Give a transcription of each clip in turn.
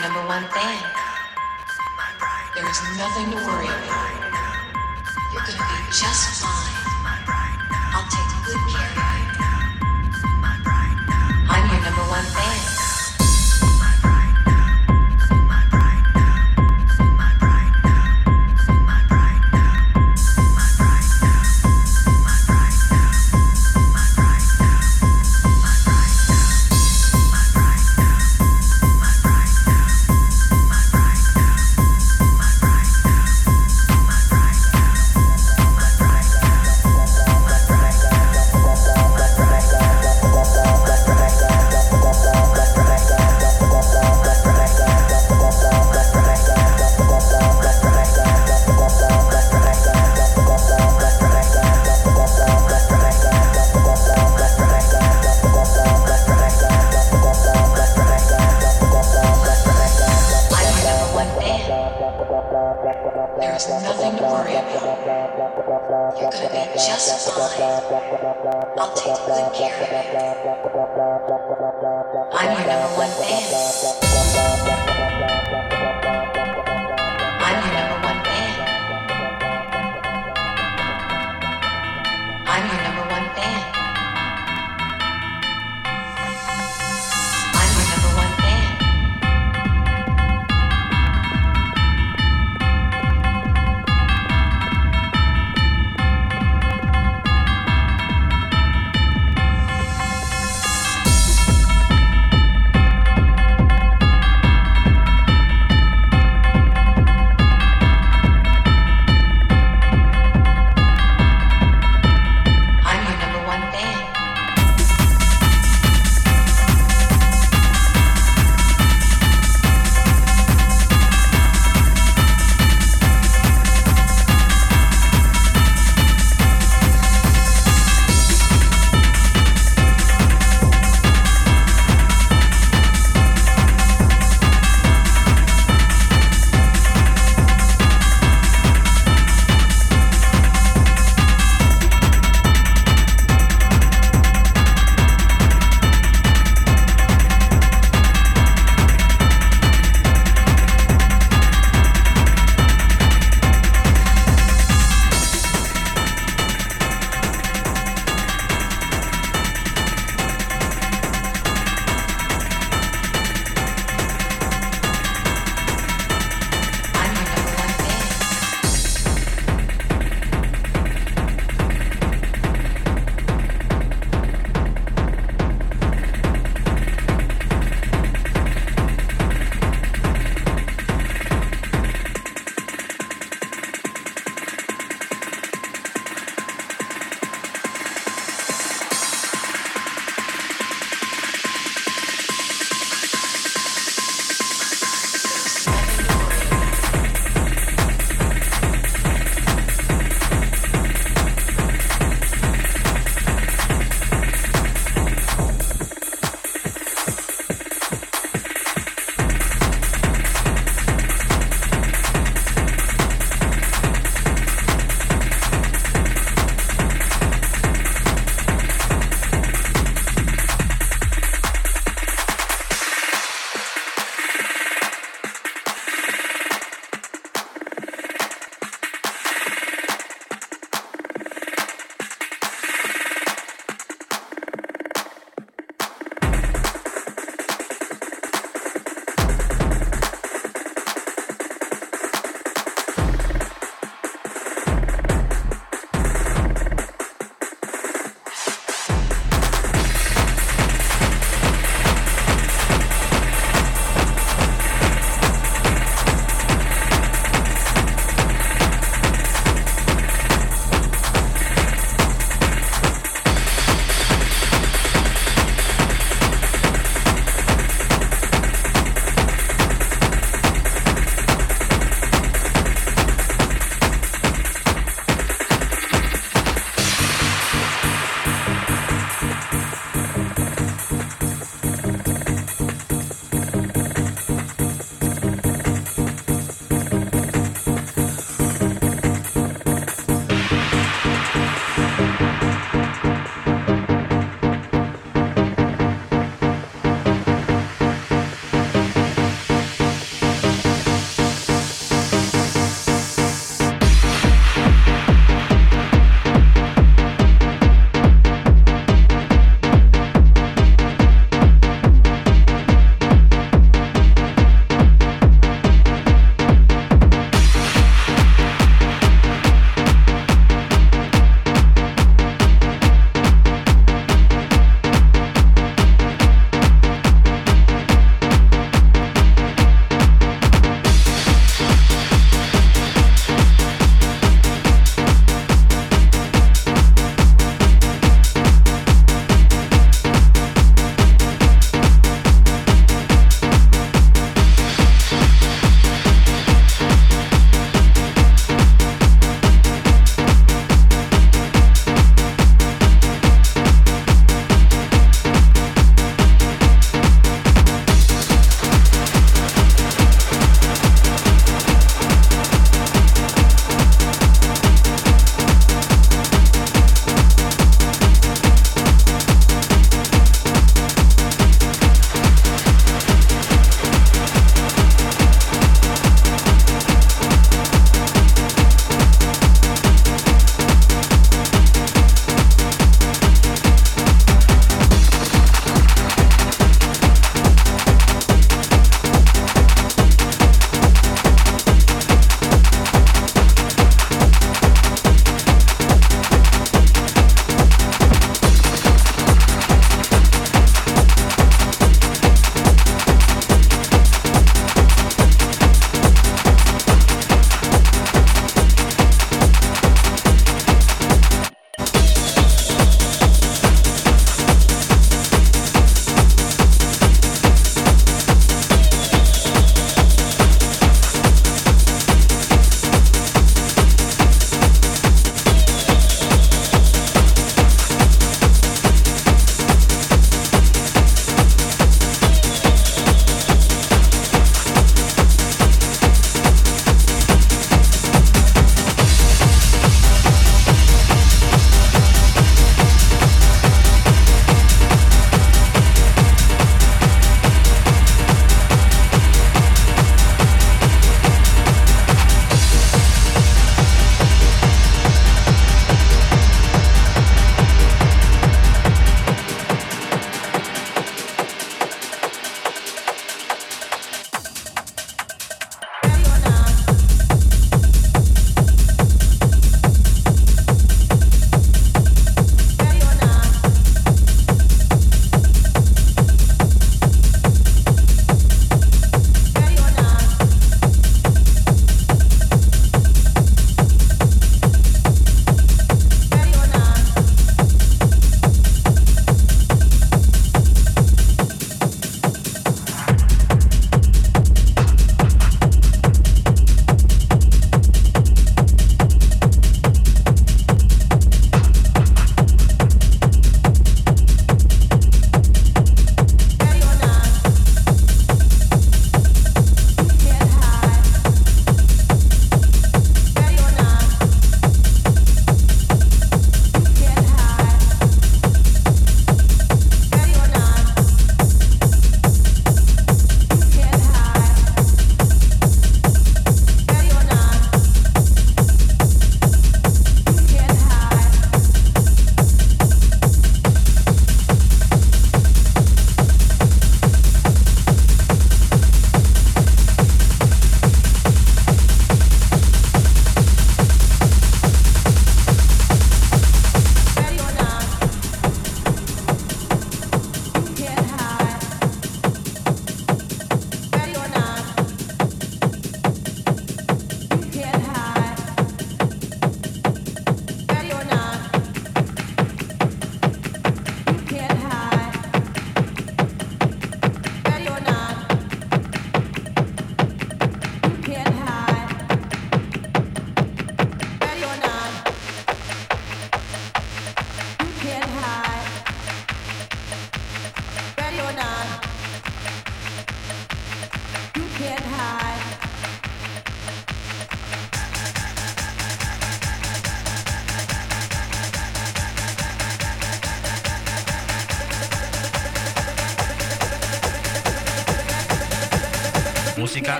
number one thing. There is nothing to worry about. You're gonna be just fine. I'll take good care of you.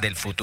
Del futuro.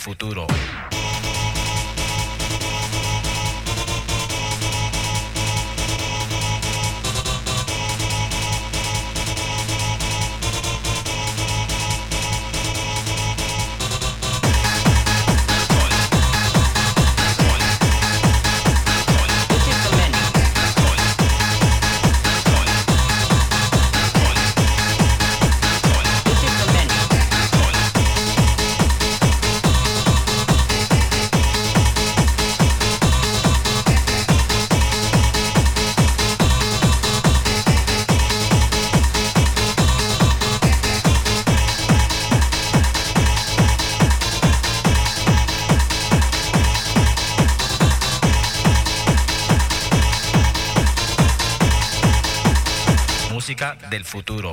Futuro. Del futuro.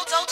What's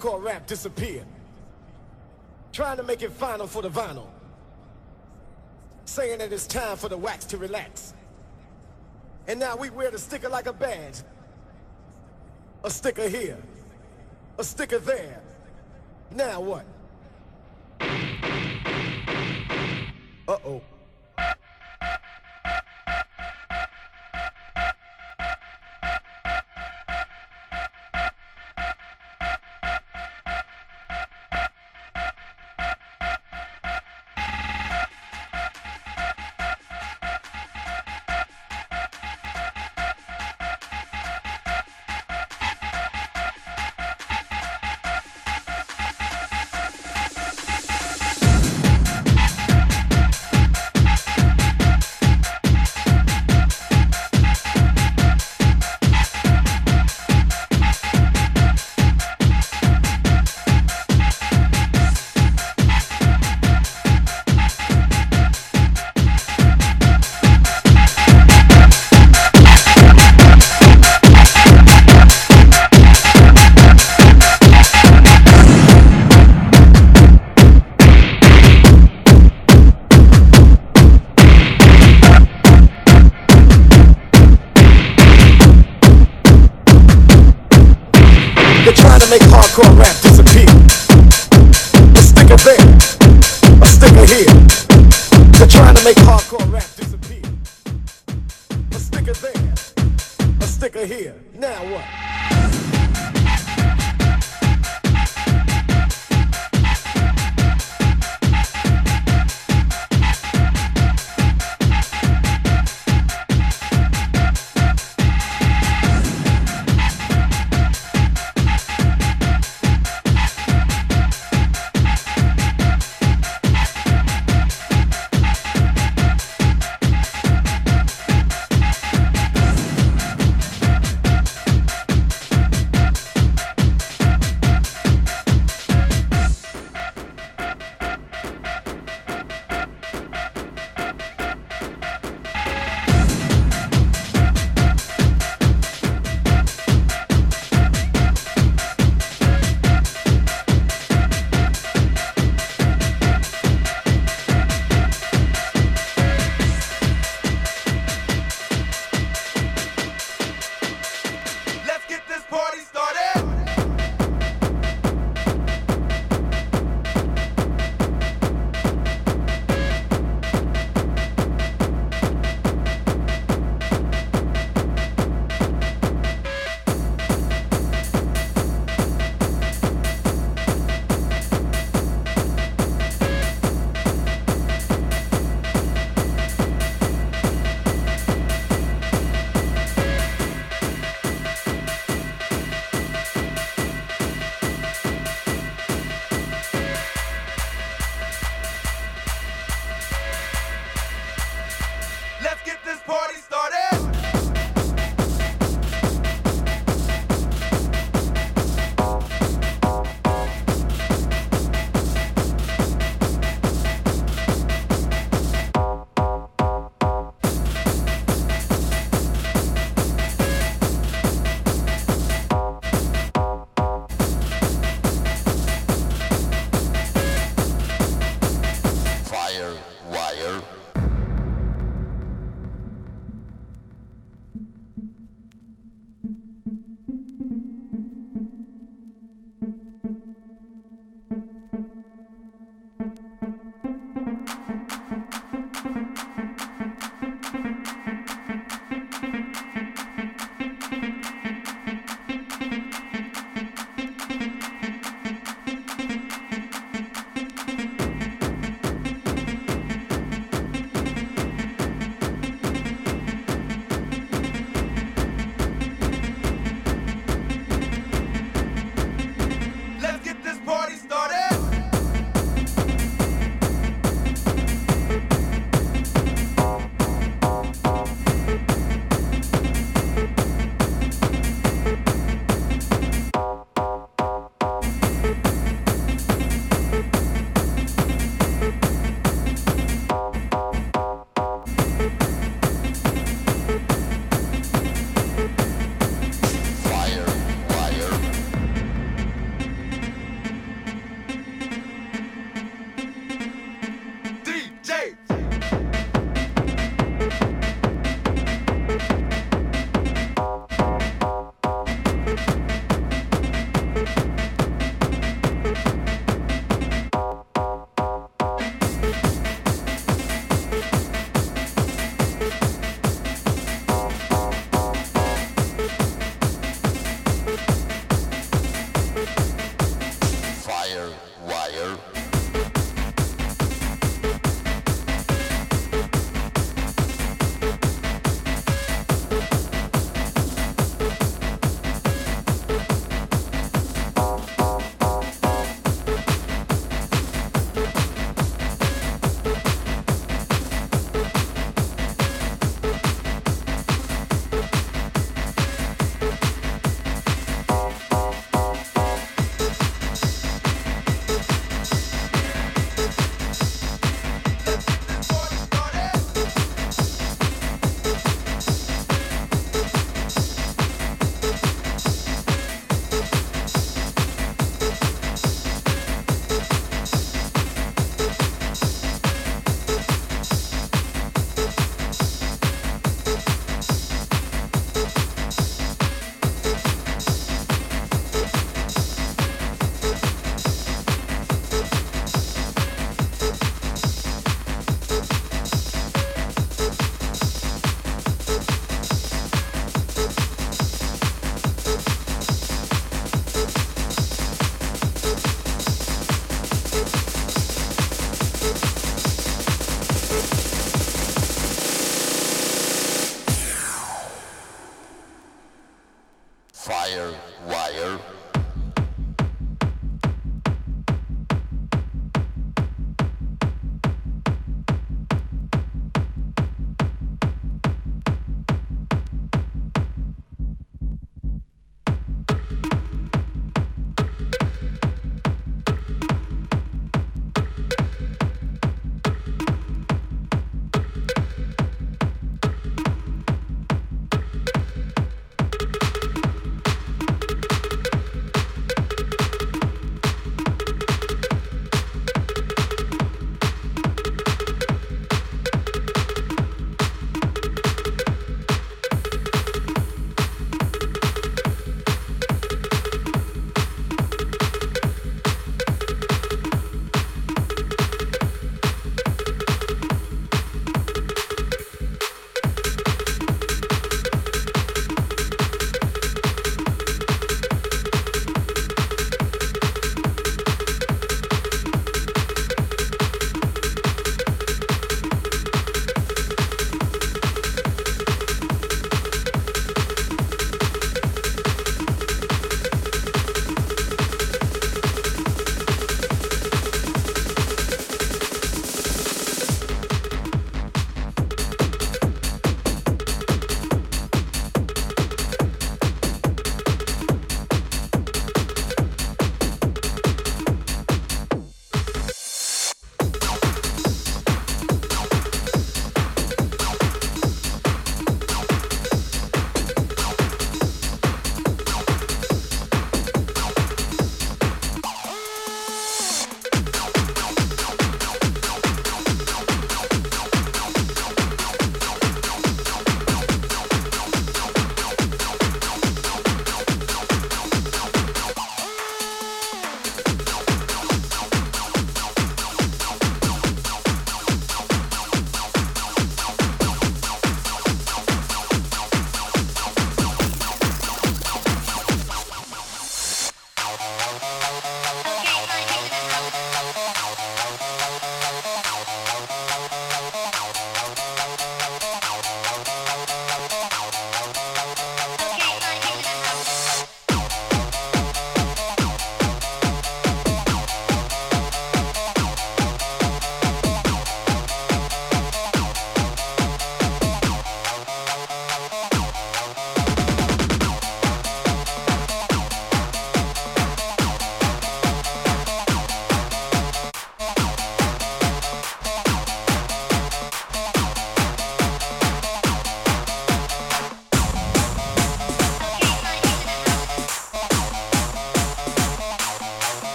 hardcore rap disappear. Trying to make it final for the vinyl. saying that it's time for the wax to relax. And now we wear the sticker like a badge. A sticker here, a sticker there. Now what?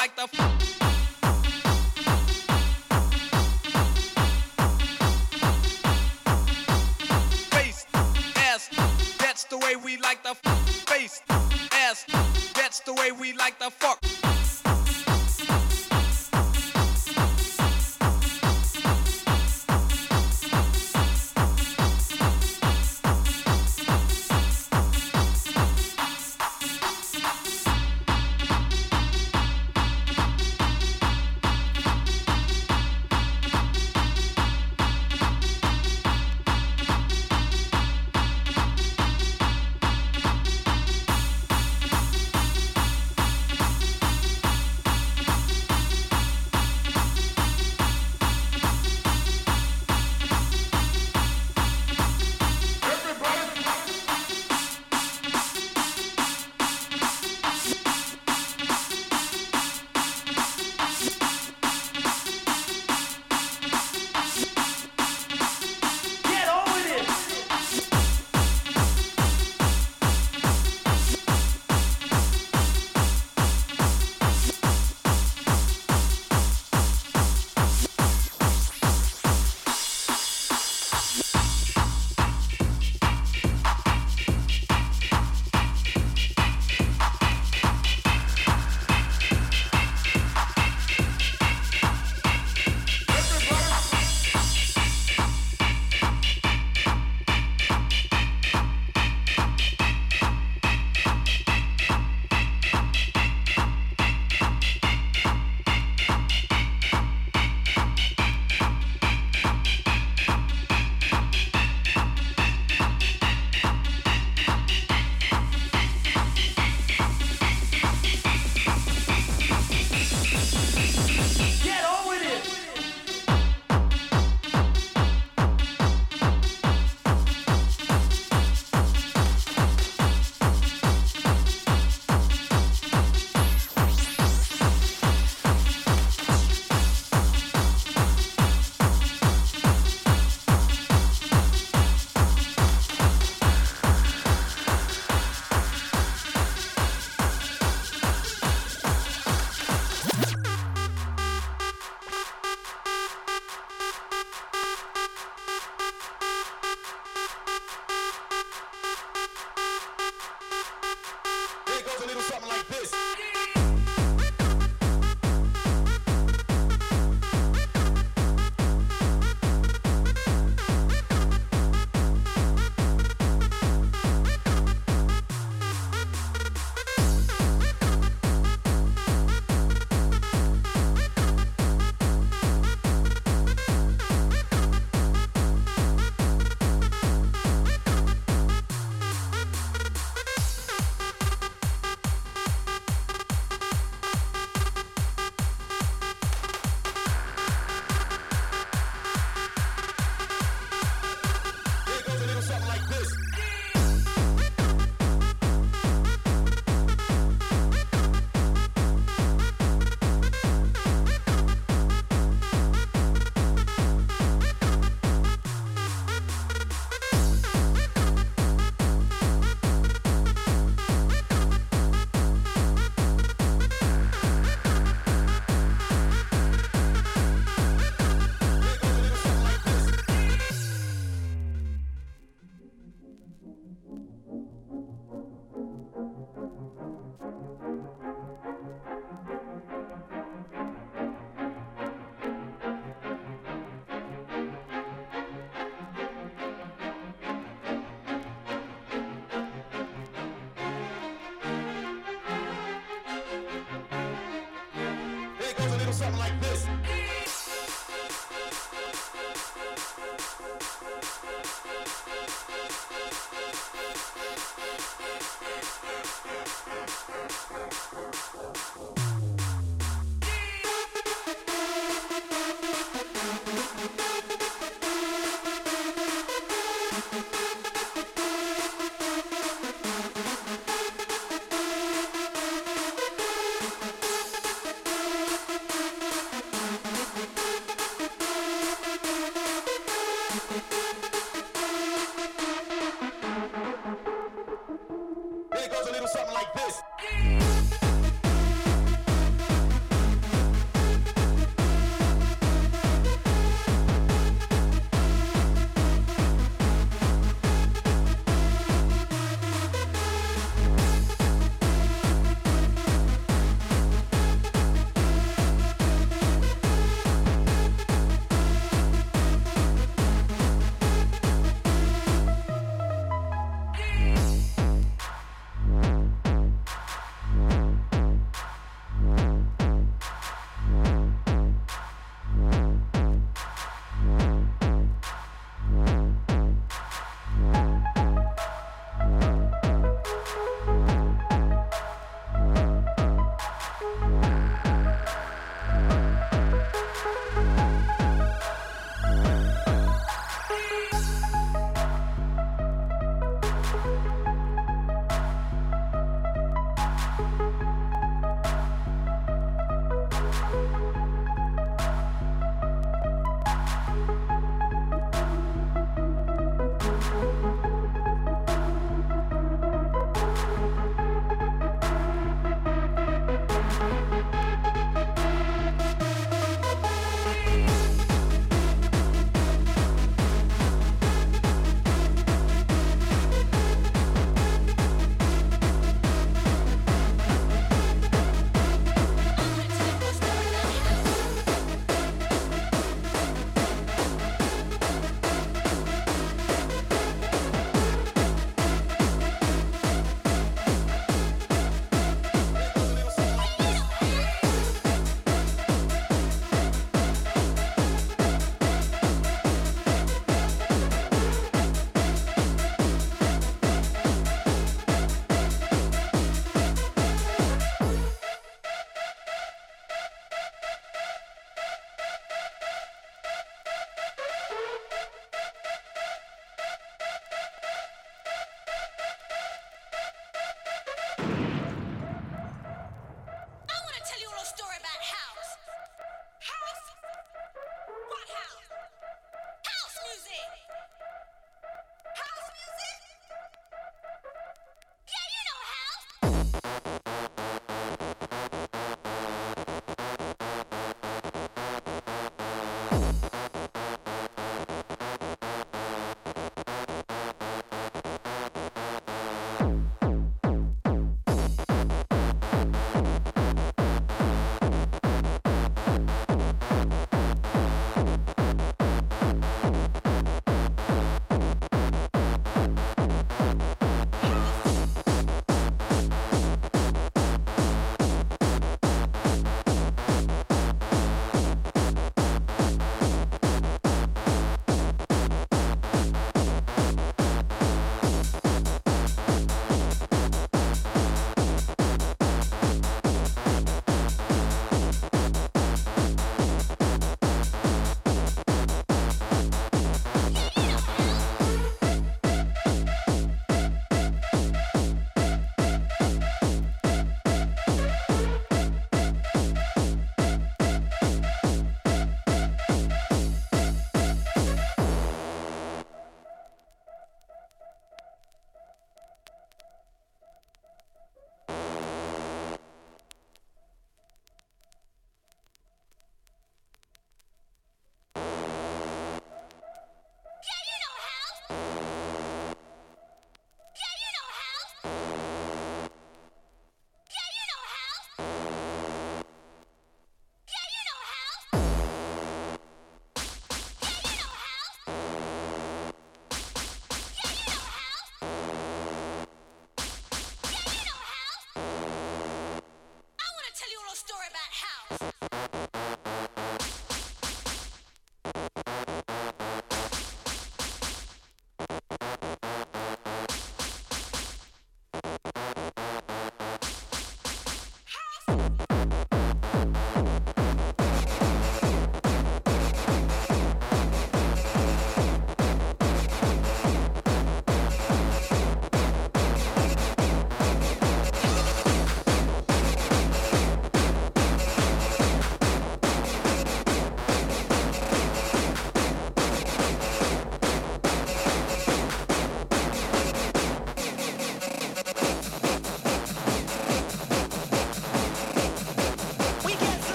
like the. F- the way we like the f- face. Ass, that's the way we like the f-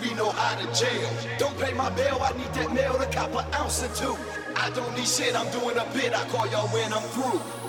we know how to jail. Don't pay my bail, I need that mail to cop an ounce or two. I don't need shit, I'm doing a bit, I call y'all when I'm through.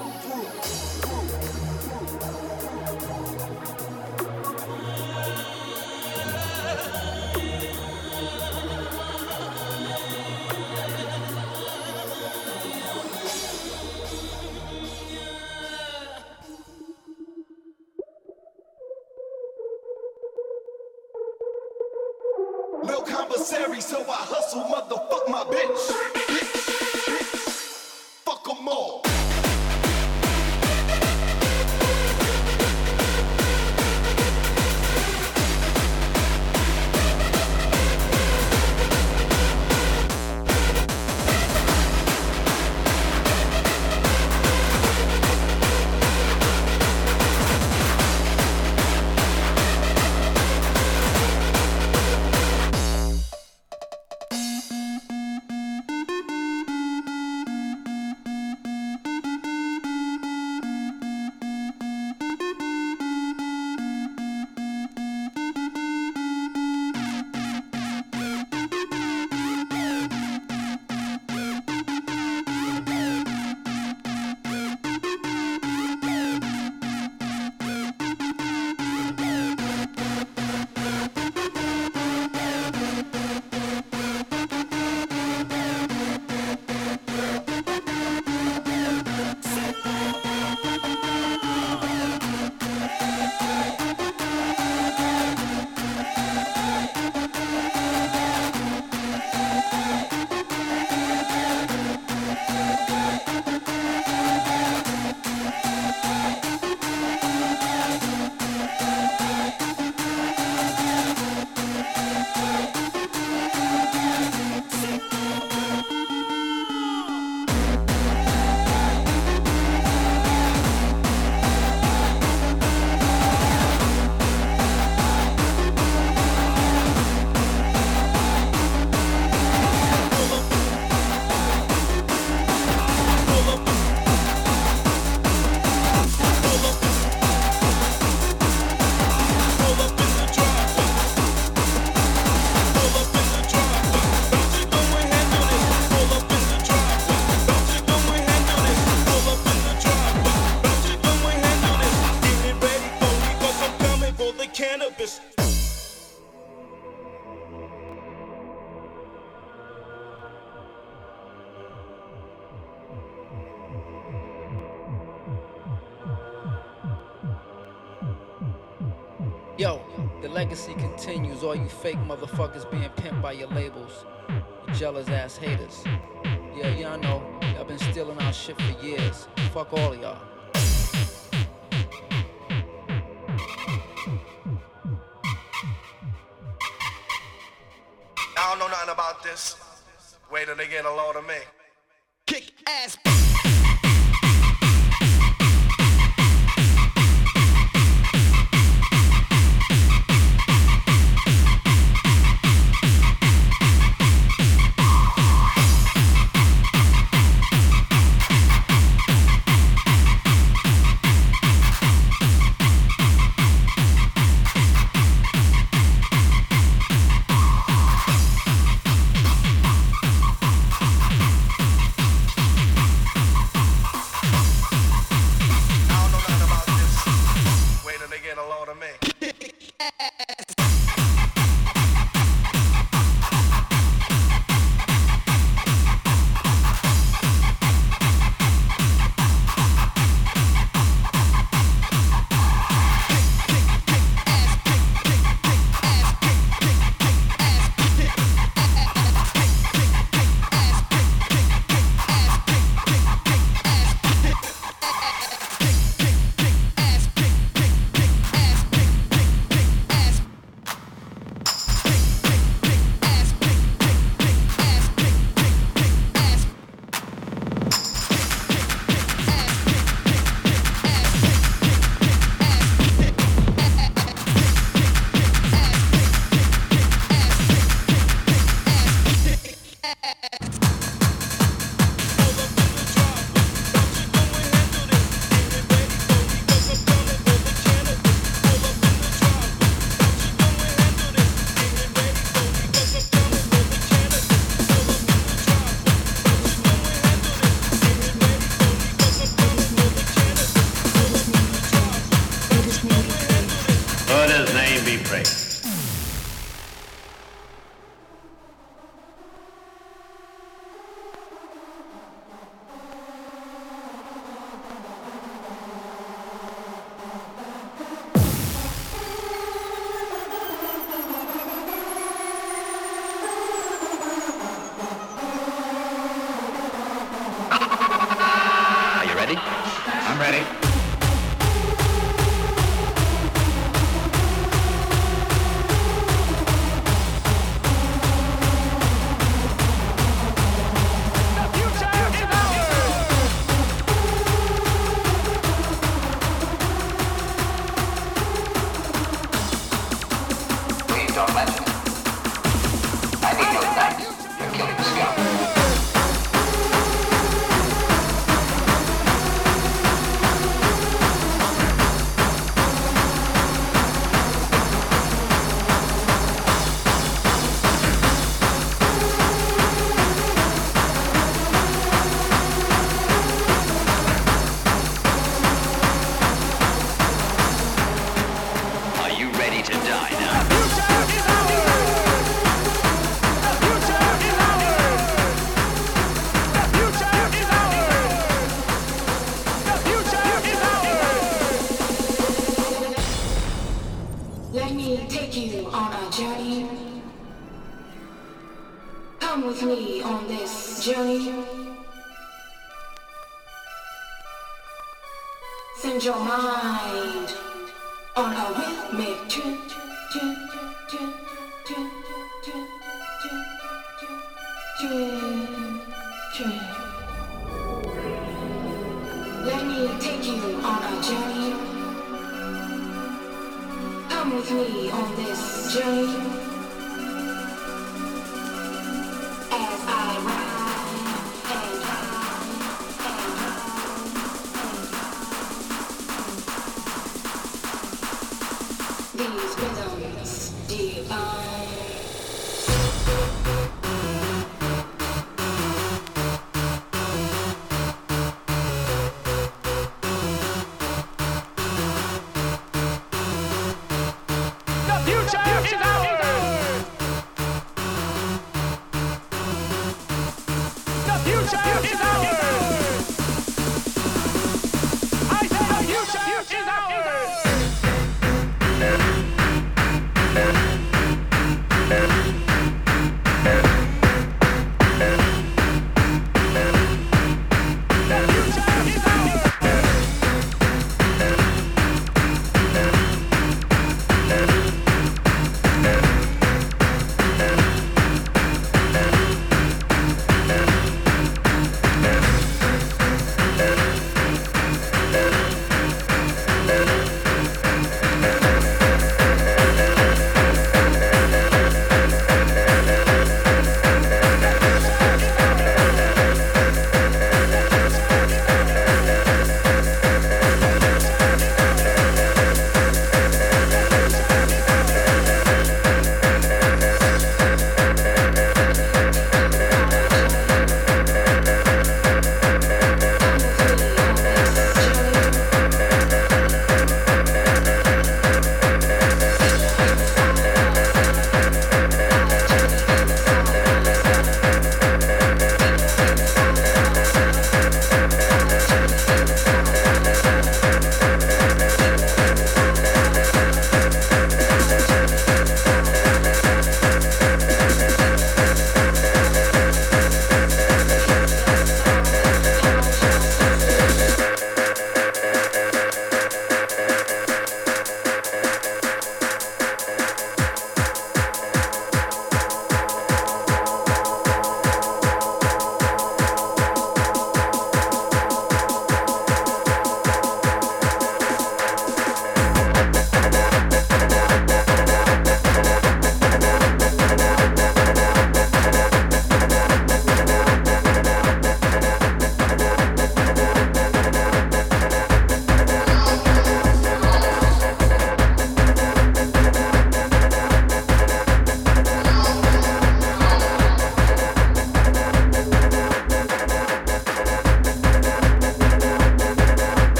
Fake motherfuckers being pimped by your labels.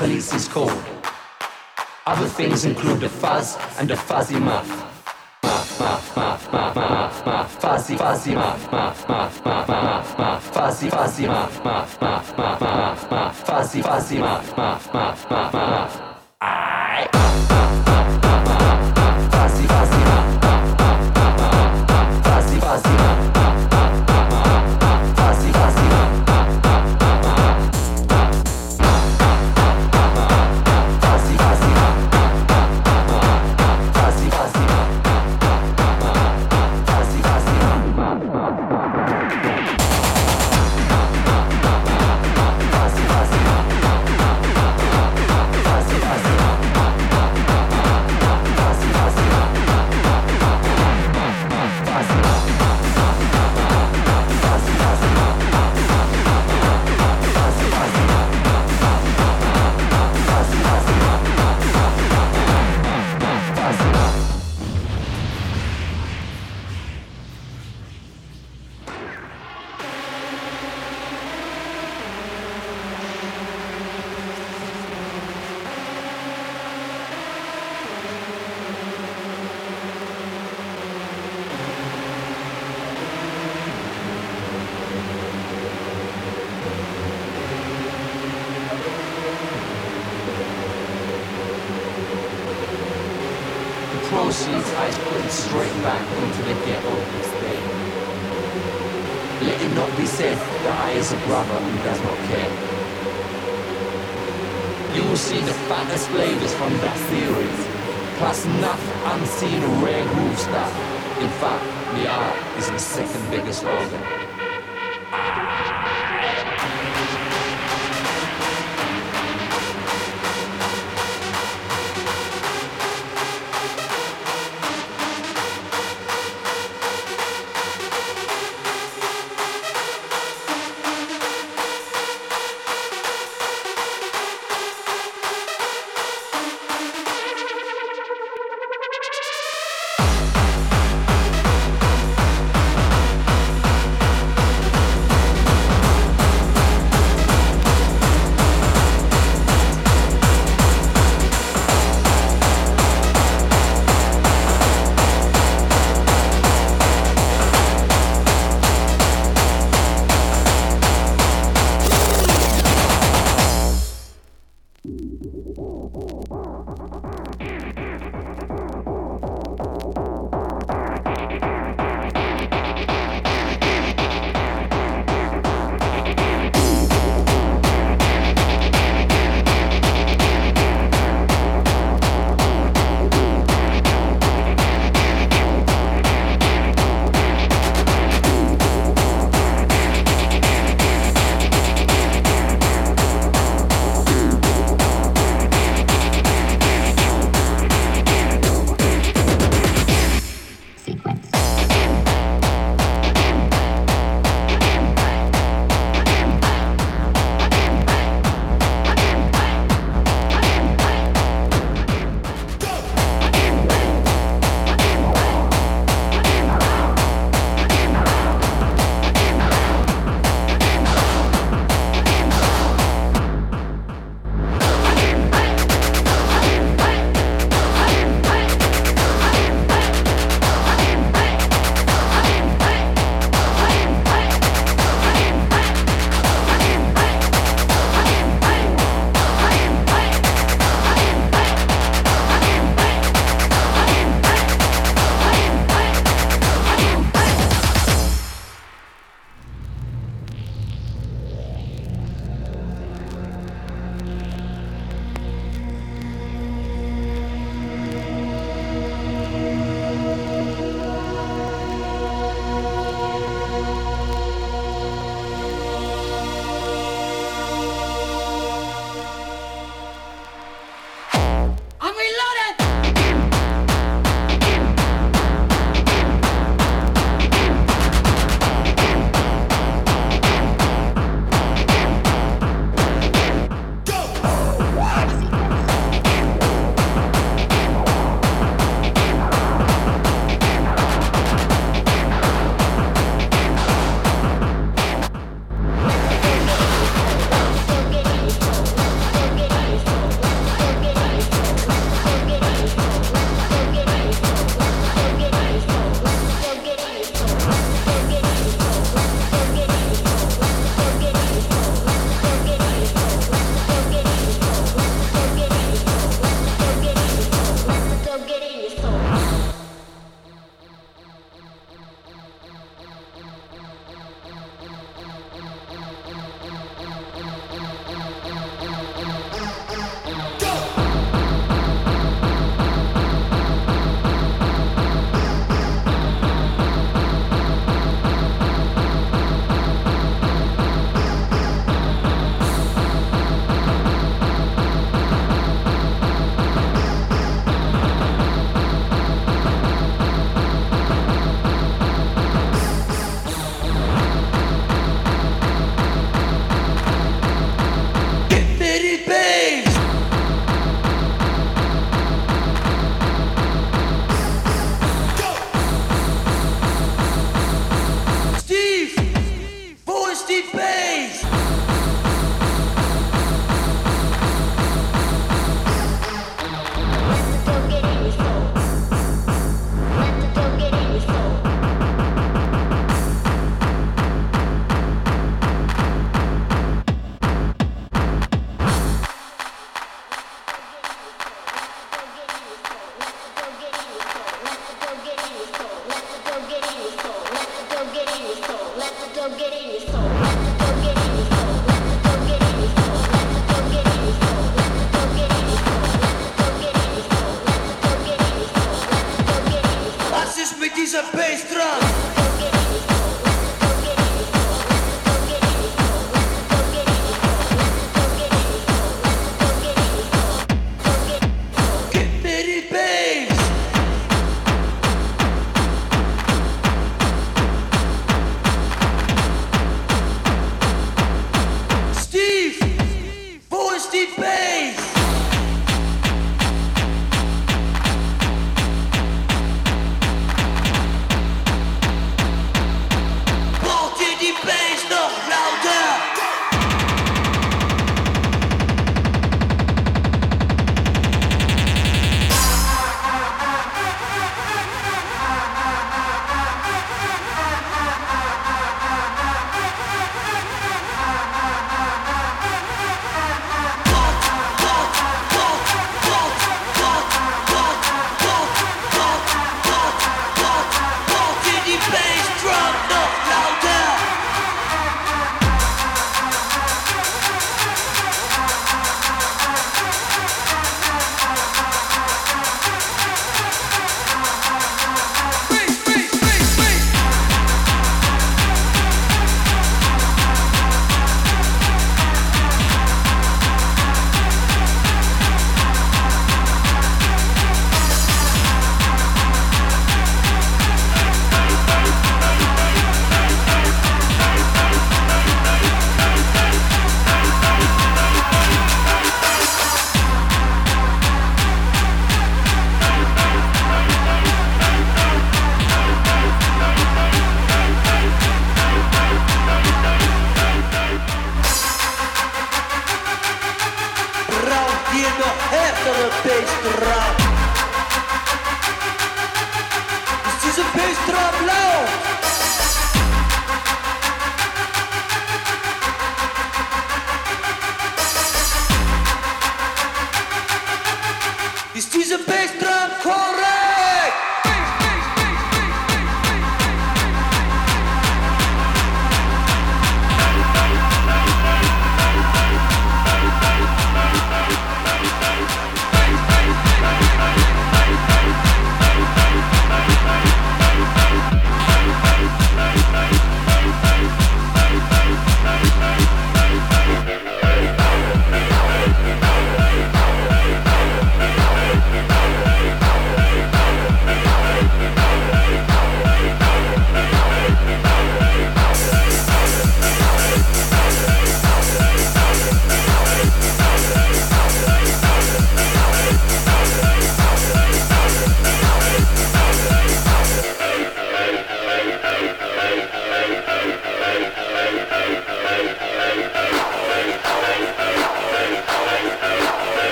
Police is cold. Other things include the fuzz and the fuzzy muff. Muff, muff, muff, muff, muff, muff, fuzzy, fuzzy, muff, muff, muff, muff, muff, muff, fuzzy, fuzzy, muff, muff, muff, muff, muff, fuzzy, fuzzy, muff, muff, muff, muff, muff.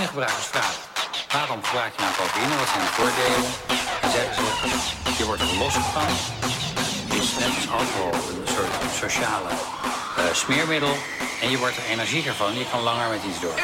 Als je cocaïnegebruikers vraagt, waarom gebruik je nou cocaïne, wat zijn de voordelen? Dan zeggen ze, je wordt er los van. Het is net als alcohol een soort sociale eh, smeermiddel. En je wordt er energieker van, je kan langer met iets door.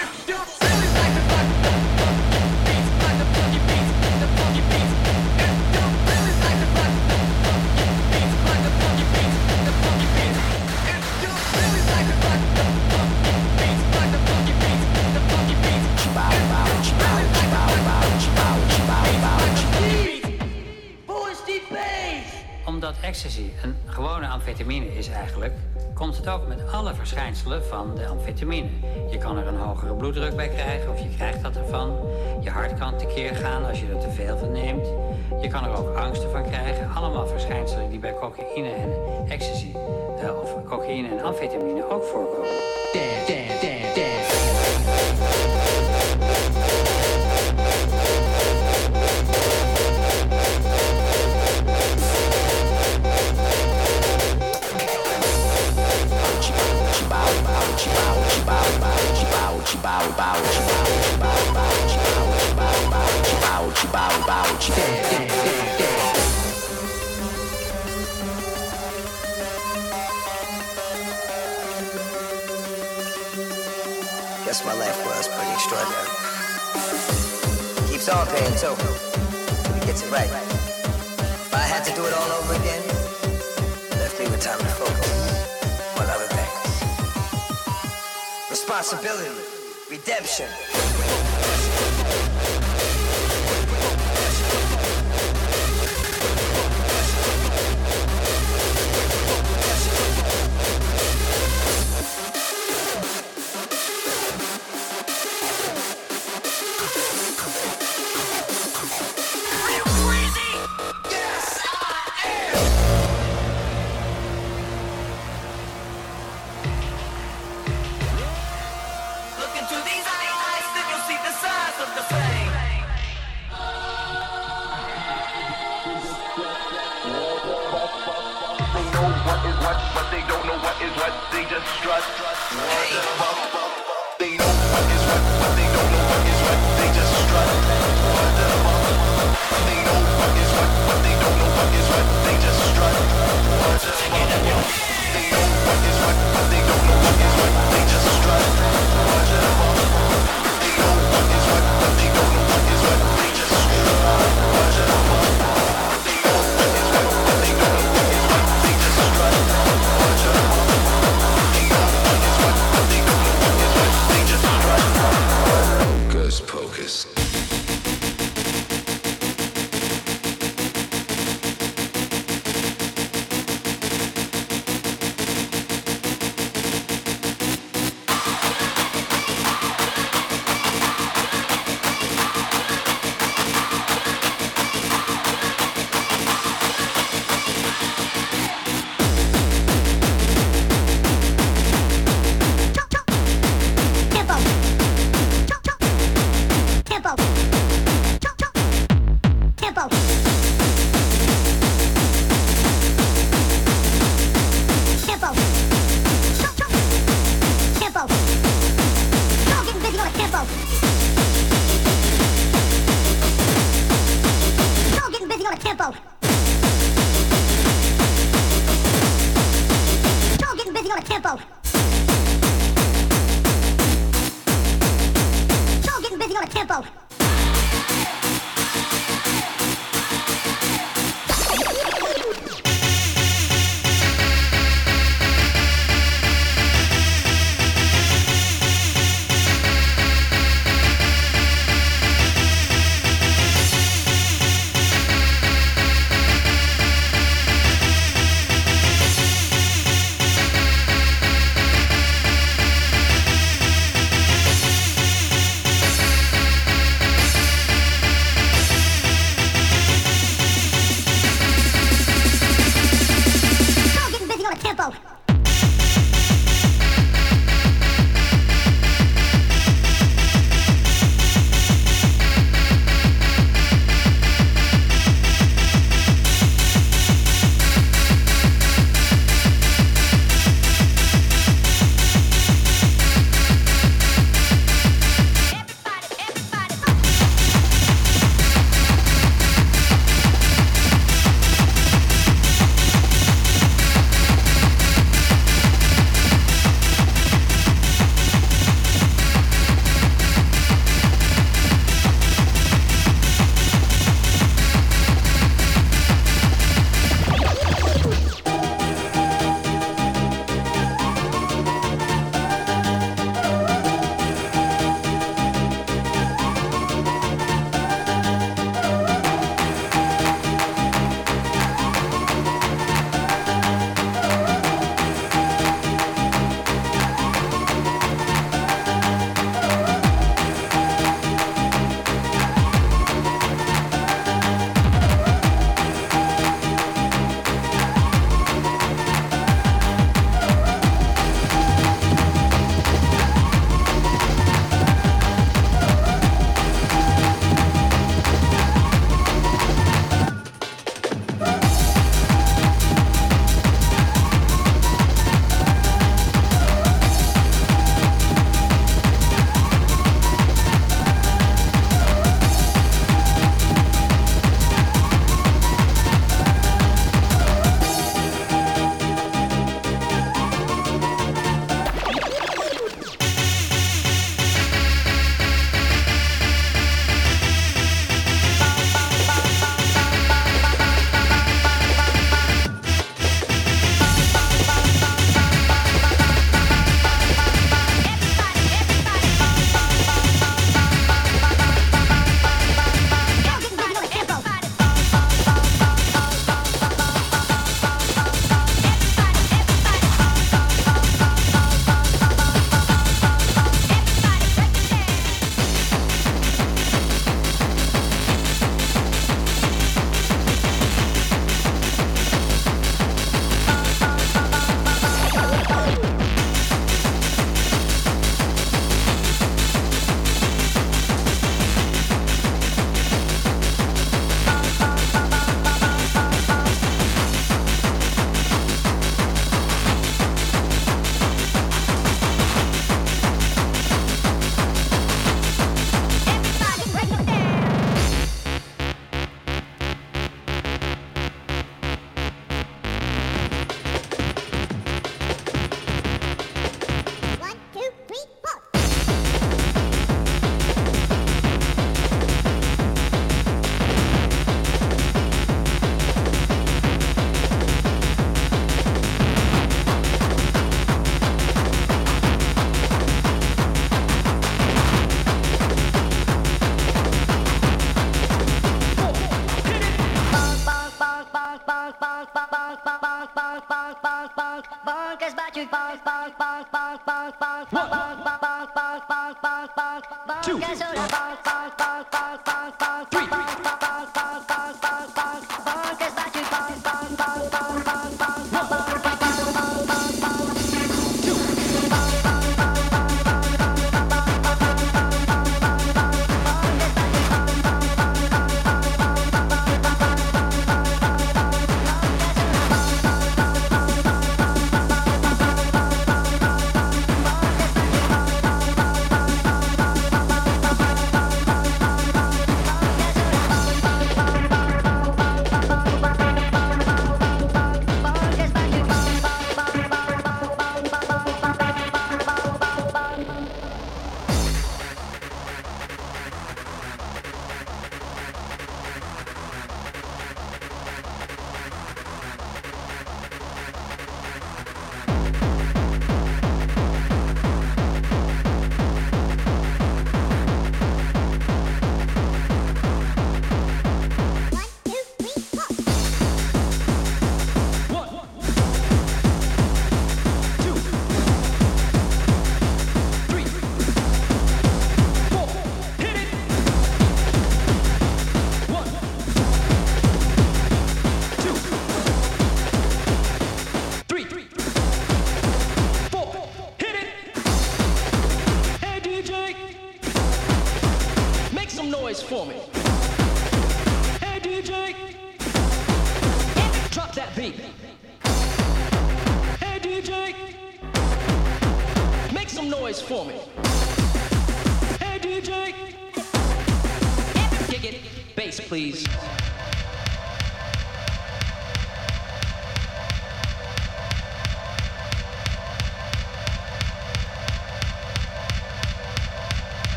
Ecstasy een gewone amfetamine is eigenlijk, komt het ook met alle verschijnselen van de amfetamine. Je kan er een hogere bloeddruk bij krijgen of je krijgt dat ervan. Je hart kan tekeer gaan als je er te veel van neemt. Je kan er ook angsten van krijgen. Allemaal verschijnselen die bij cocaïne en ecstasy, eh, of cocaïne en amfetamine ook voorkomen. Right. If I had to do it all over again, left me with time to focus on other things. Responsibility, redemption.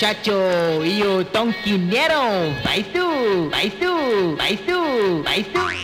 muchacho y un tonquinero. Paisú, paisú, paisú, paisú.